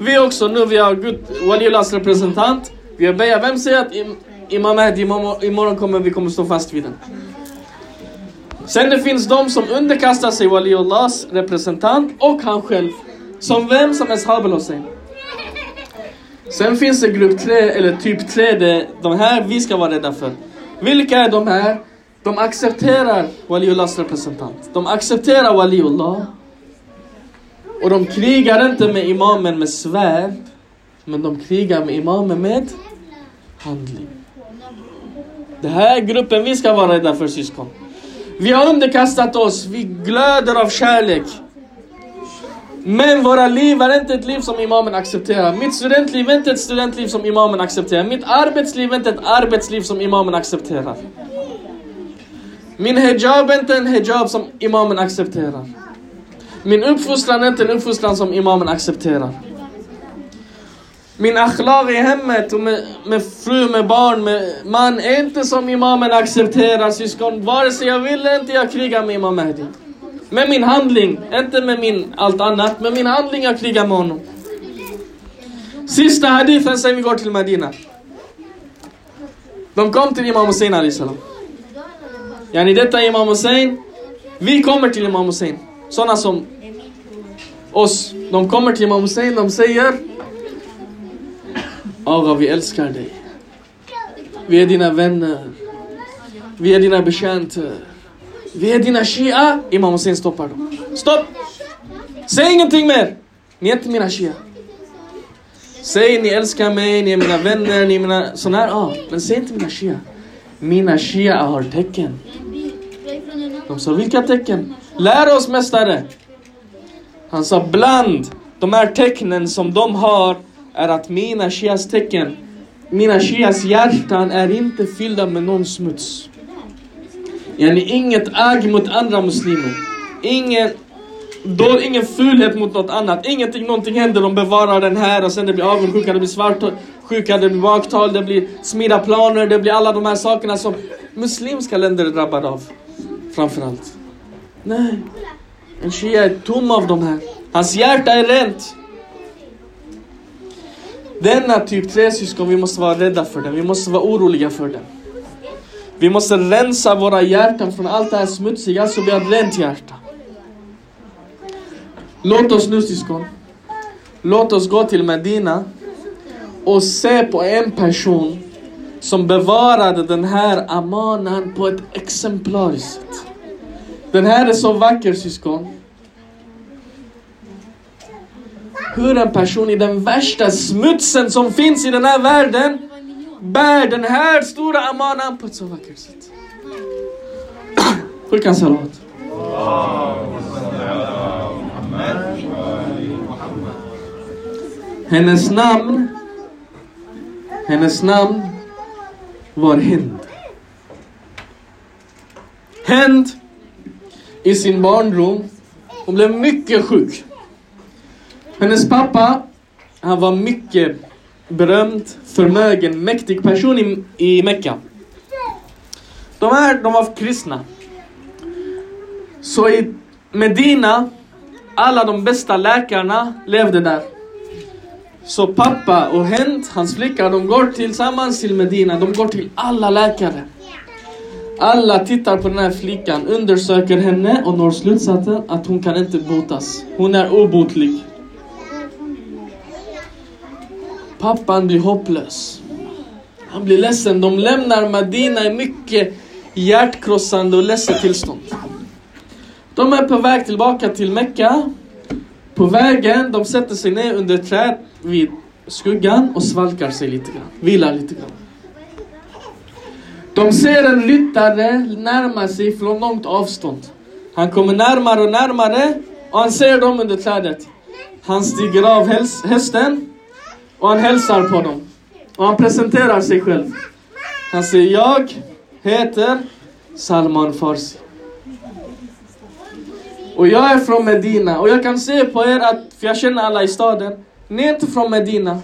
Vi också nu, vi har Gud, Waliullahs representant. Vi har Beja. Vem säger att im, Imam Mahdi imorgon, kommer vi kommer stå fast vid den? Sen det finns de som underkastar sig Waliullahs representant och han själv. Som vem? Som Ashab Hussein. Sen finns det grupp tre, eller typ tre, det, de här vi ska vara rädda för. Vilka är de här? De accepterar Waliullahs representant. De accepterar Waliullah. Och de krigar inte med imamen med svärd. Men de krigar med imamen med handling. Det här är gruppen vi ska vara rädda för syskon. Vi har underkastat oss, vi glöder av kärlek. Men våra liv är inte ett liv som imamen accepterar. Mitt studentliv är inte ett studentliv som imamen accepterar. Mitt arbetsliv är inte ett arbetsliv som imamen accepterar. Min hijab är inte en hijab som imamen accepterar. Min uppfostran är inte en uppfostran som imamen accepterar. Min akhlaq i hemmet och med, med fru, med barn, med man är inte som imamen accepterar syskon. Vare sig jag vill eller inte jag krigar med Imam Mahdi. Med min handling, inte med min allt annat. Med min handling jag krigar med honom. Sista hadithen sen vi går till Medina. De kom till Imam Hussein Ali salam. Yani detta är Imam Hussein. Vi kommer till Imam Hussein. Sådana som oss. De kommer till Imam Hussein, de säger Aga, vi älskar dig. Vi är dina vänner. Vi är dina betjänter. Vi är dina shia. Imam Hussein stoppar dem. Stopp! Säg ingenting mer! Ni är inte mina shia. Säg ni älskar mig, ni är mina vänner, ni är mina... Sån här, ja. Men säg inte mina shia. Mina shia har tecken. De sa, vilka tecken? Lär oss mästare! Han sa, bland de här tecknen som de har är att mina shias tecken, mina shias hjärtan är inte fyllda med någon smuts. Yani inget agg mot andra muslimer. Ingen, då, ingen fulhet mot något annat. Ingenting, någonting händer, de bevarar den här och sen det blir avundsjuka, det blir svartsjuka, det blir baktal, det blir smida planer, det blir alla de här sakerna som muslimska länder är drabbade av. Framförallt. Nej. En shia är tom av de här. Hans hjärta är rent. Denna typ 3 syskon, vi måste vara rädda för den. Vi måste vara oroliga för den. Vi måste rensa våra hjärtan från allt det här smutsiga så vi har ett rent hjärta. Låt oss nu syskon, låt oss gå till Medina och se på en person som bevarade den här amanan på ett exemplariskt sätt. Den här är så vacker syskon. Hur en person i den värsta smutsen som finns i den här världen bär den här stora amanan på ett så vackert sätt. Skicka en salat. Hennes namn Hennes namn var Hind. Hind i sin barndom, hon blev mycket sjuk. Hennes pappa, han var mycket berömd, förmögen, mäktig person i, i Mecka. De här, de var kristna. Så i Medina, alla de bästa läkarna levde där. Så pappa och Hent, hans flicka, de går tillsammans till Medina. De går till alla läkare. Alla tittar på den här flickan, undersöker henne och når slutsatsen att hon kan inte botas. Hon är obotlig. Pappan blir hopplös. Han blir ledsen. De lämnar Medina i mycket hjärtkrossande och ledset tillstånd. De är på väg tillbaka till Mecka. På vägen, de sätter sig ner under ett träd vid skuggan och svalkar sig lite grann. Vilar lite grann. De ser en ryttare närma sig från långt avstånd. Han kommer närmare och närmare och han ser dem under trädet. Han stiger av hästen och han hälsar på dem. Och han presenterar sig själv. Han säger jag heter Salman Farsi. Och jag är från Medina och jag kan se på er att, för jag känner alla i staden, ni är inte från Medina.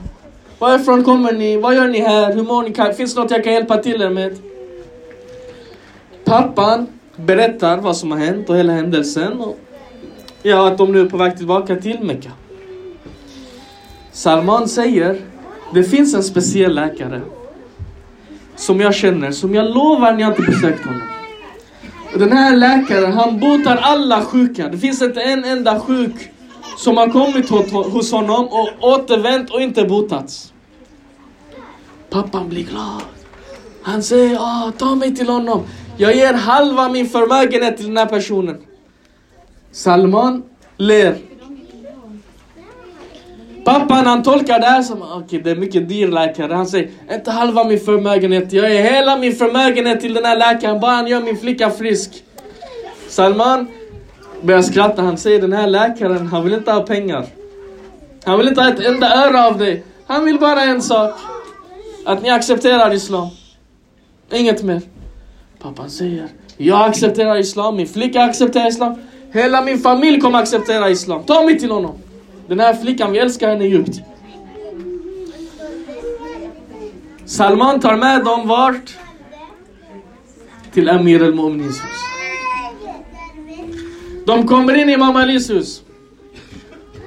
Varifrån kommer ni? Vad gör ni här? Hur mår ni? Kan- Finns det något jag kan hjälpa till er med? Pappan berättar vad som har hänt och hela händelsen. Och ja, att de nu är på väg tillbaka till Mecka. Salman säger, det finns en speciell läkare som jag känner, som jag lovar ni har inte besökt honom. Den här läkaren, han botar alla sjuka. Det finns inte en enda sjuk som har kommit hos- honom och återvänt och inte botats. Pappan blir glad. Han säger, Åh, ta mig till honom. Jag ger halva min förmögenhet till den här personen. Salman ler. Pappan han tolkar det här som, okej det är mycket dyr läkare. Han säger, inte halva min förmögenhet, jag ger hela min förmögenhet till den här läkaren, bara han gör min flicka frisk. Salman börjar skratta, han säger den här läkaren, han vill inte ha pengar. Han vill inte ha ett enda öre av dig. Han vill bara en sak. Att ni accepterar Islam. Inget mer. Pappan säger, jag accepterar Islam, min flicka accepterar Islam. Hela min familj kommer acceptera Islam. Ta mig till honom. Den här flickan, vi älskar henne djupt. Salman tar med dem vart? Till Amir al-Mu'minins hus. De kommer in i Imam Alis hus.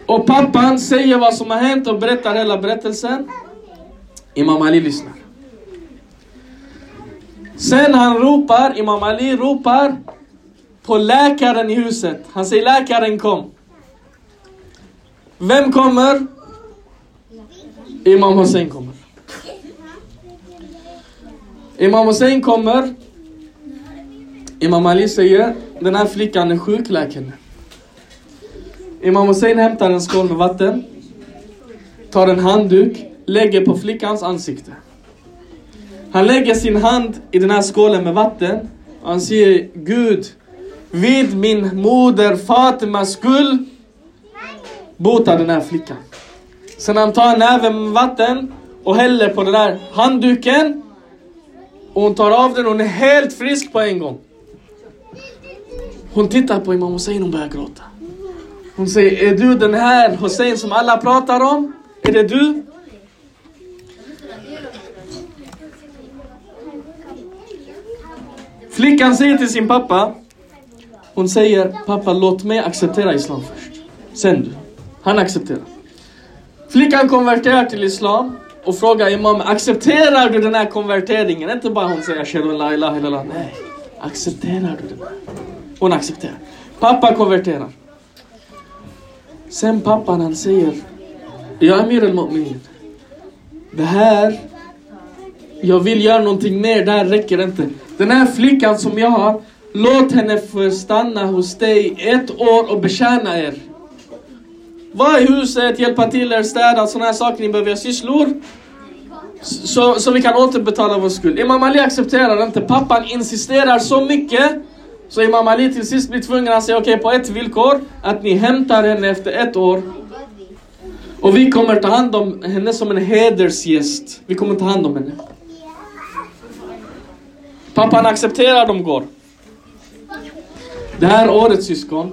Och pappan säger vad som har hänt och berättar hela berättelsen. Imam Ali lyssnar. Sen han ropar, Imam Ali ropar på läkaren i huset. Han säger läkaren kom. Vem kommer? Imam Hussein kommer. Imam Hussein kommer. Imam Ali säger, den här flickan är sjuk, läk henne. Imam Hussein hämtar en skål med vatten, tar en handduk, lägger på flickans ansikte. Han lägger sin hand i den här skålen med vatten och han säger Gud, vid min moder Fatimas skull bota den här flickan. Sen han tar en näve med vatten och häller på den där handduken. Och hon tar av den och hon är helt frisk på en gång. Hon tittar på Imam Hussein och börjar gråta. Hon säger, är du den här Hussein som alla pratar om? Är det du? Flickan säger till sin pappa, hon säger, pappa låt mig acceptera Islam först. Sen du. Han accepterar. Flickan konverterar till Islam och frågar Imam, accepterar du den här konverteringen? Inte bara hon säger Ashhadu la ilaha illallah. Nej, accepterar du den? Hon accepterar. Pappa konverterar. Sen pappan han säger, Ja Amir al-Mu'minin. Det här, jag vill göra någonting mer, det här räcker inte. Den här flickan som jag har, låt henne få stanna hos dig ett år och betjäna er. Vara i huset, hjälpa till er, städa, sådana här saker ni behöver göra sysslor. Så, så vi kan återbetala vår skuld. Imam Ali accepterar inte. Pappan insisterar så mycket. Så Imam Ali till sist blir tvungen att säga okej okay, på ett villkor. Att ni hämtar henne efter ett år. Och vi kommer ta hand om henne som en hedersgäst. Vi kommer ta hand om henne. Pappan accepterar, de går. Det här året syskon.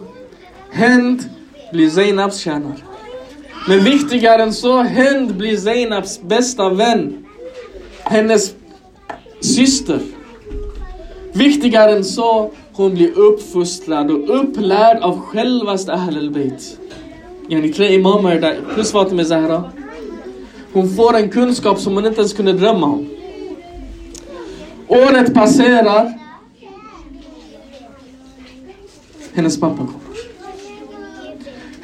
Händ blir Zainabs tjänare. Men viktigare än så, Händ blir Zainabs bästa vän. Hennes syster. Viktigare än så, hon blir uppfostrad och upplärd av självaste Ahl al-Bayt. Yani tre imamer där, plus Fatima Zahra. Hon får en kunskap som hon inte ens kunde drömma om. Året passerar. Hennes pappa kommer.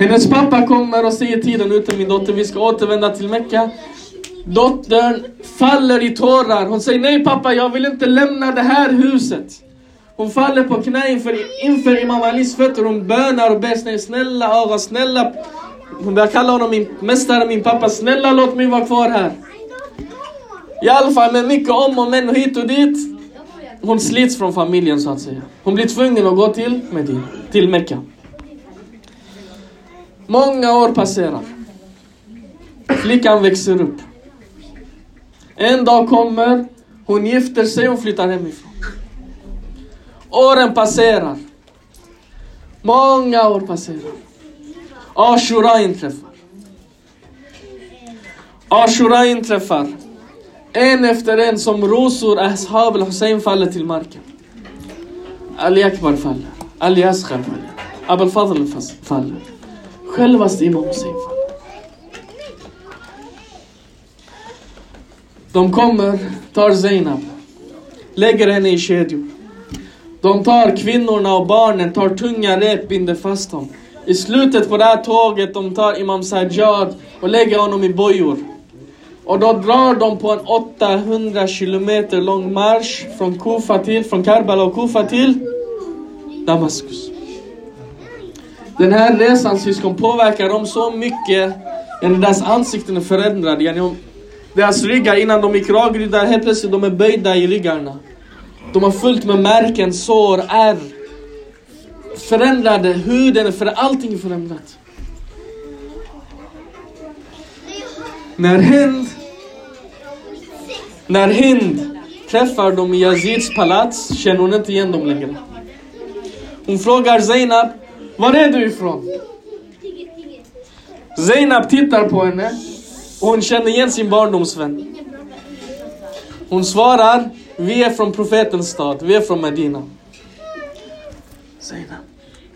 Hennes pappa kommer och säger tiden ute min dotter, vi ska återvända till Mecka. Dottern faller i tårar. Hon säger nej pappa, jag vill inte lämna det här huset. Hon faller på knä inför, inför Imam Alis fötter. Hon bönar och ber snälla, snälla aga, snälla. Hon börjar kalla honom min mästare, min pappa. Snälla låt mig vara kvar här. I alla fall med mycket om och men och hit och dit. Hon slits från familjen så att säga. Hon blir tvungen att gå till Medina, till Mecka. Många år passerar. Flickan växer upp. En dag kommer, hon gifter sig och flyttar hemifrån. Åren passerar. Många år passerar. Ashura inträffar. Ashura inträffar. En efter en som rosor Ashab al-Hussein faller till marken. Ali Akbar faller. Ali Asghar faller. Abul Fadl faller. Självaste Imam Hussein faller. De kommer, tar Zeinab, lägger henne i kedjor. De tar kvinnorna och barnen, tar tunga rep, binder fast dem. I slutet på det här tåget, de tar Imam Sajjad och lägger honom i bojor. Och då drar de på en 800 kilometer lång marsch från Kufa till, från Karbala och Kufa till Damaskus. Den här resan syskon påverkar dem så mycket, deras ansikten är förändrade. Yani deras ryggar innan de gick rakryggade, helt plötsligt de är böjda i ryggarna. De har fullt med märken, sår, ärr. Förändrade, huden för allting är förändrat. När Hind När Hind träffar dem i Yazids palats känner hon inte igen dem längre. Hon frågar Zainab, var är du ifrån? Zeinab tittar på henne och hon känner igen sin barndomsvän. Hon svarar, vi är från profetens stad, vi är från Medina. Zainab,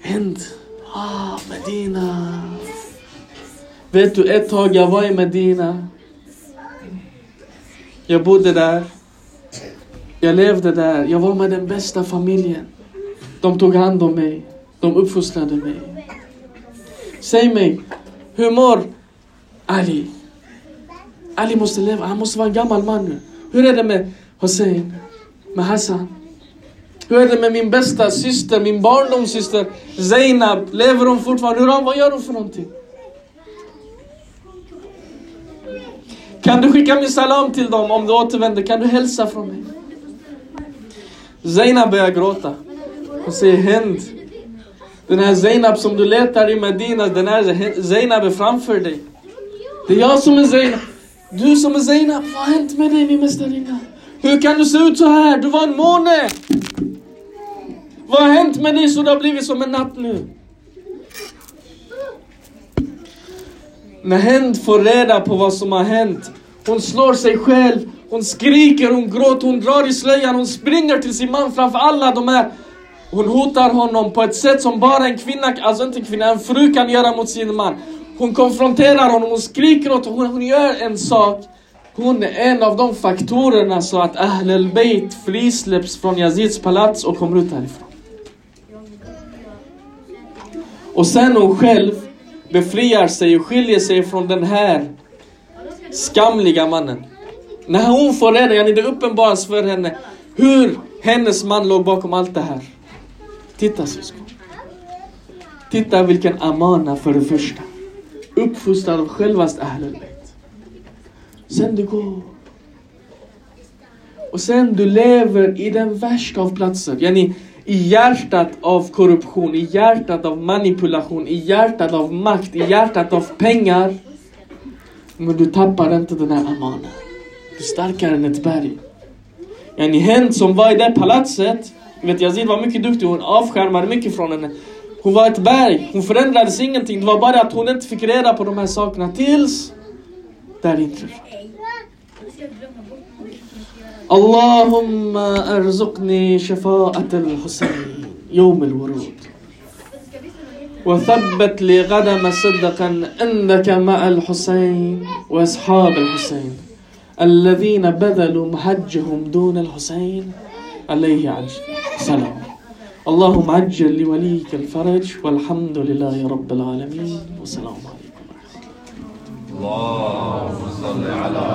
Hind, ah Medina. Vet du, ett tag jag var i Medina. Jag bodde där. Jag levde där. Jag var med den bästa familjen. De tog hand om mig. De uppfostrade mig. Säg mig, hur mår Ali? Ali måste leva. Han måste vara en gammal man nu. Hur är det med Hussein? Med Hassan? Hur är det med min bästa syster, min barndomssyster Zainab? Lever hon fortfarande? Hur, vad gör hon för någonting? Kan du skicka min salam till dem om du återvänder? Kan du hälsa från mig? Zainab börjar gråta. Hon säger händ! Den här Zainab som du letar i Medina, den här Zainab är framför dig. Det är jag som är Zainab. Du som är Zainab, vad har hänt med dig min mästarinna? Hur kan du se ut så här? Du var en måne! Vad har hänt med dig så du har blivit som en natt nu? När Hind får reda på vad som har hänt, hon slår sig själv, hon skriker, hon gråter, hon drar i slöjan, hon springer till sin man framför alla de här. Hon hotar honom på ett sätt som bara en kvinna, alltså inte en kvinna, en fru kan göra mot sin man. Hon konfronterar honom, hon skriker åt honom, hon gör en sak. Hon är en av de faktorerna så att Ahl al-Bayt frisläpps från Yazids palats och kommer ut härifrån. Och sen hon själv befriar sig och skiljer sig från den här skamliga mannen. När hon får reda, yani det uppenbaras för henne hur hennes man låg bakom allt det här. Titta syskon. Titta vilken amana för det första. Uppfostrad av självaste Ahlul Sen du går. Och sen du lever i den värsta av platser. Yani i hjärtat av korruption, i hjärtat av manipulation, i hjärtat av makt, i hjärtat av pengar. Men du tappar inte den här amanen. Du är starkare än ett berg. Yani hen som var i det palatset, vet Yazid var mycket duktig, hon avskärmade mycket från henne. Hon var ett berg, hon förändrades ingenting. Det var bara att hon inte fick reda på de här sakerna tills där inträffade. اللهم ارزقني شفاعة الحسين يوم الورود وثبت لي قدم صدقا عندك مع الحسين واصحاب الحسين الذين بذلوا محجهم دون الحسين عليه عجل سلام. اللهم عجل لوليك الفرج والحمد لله رب العالمين. والسلام عليكم اللهم صل على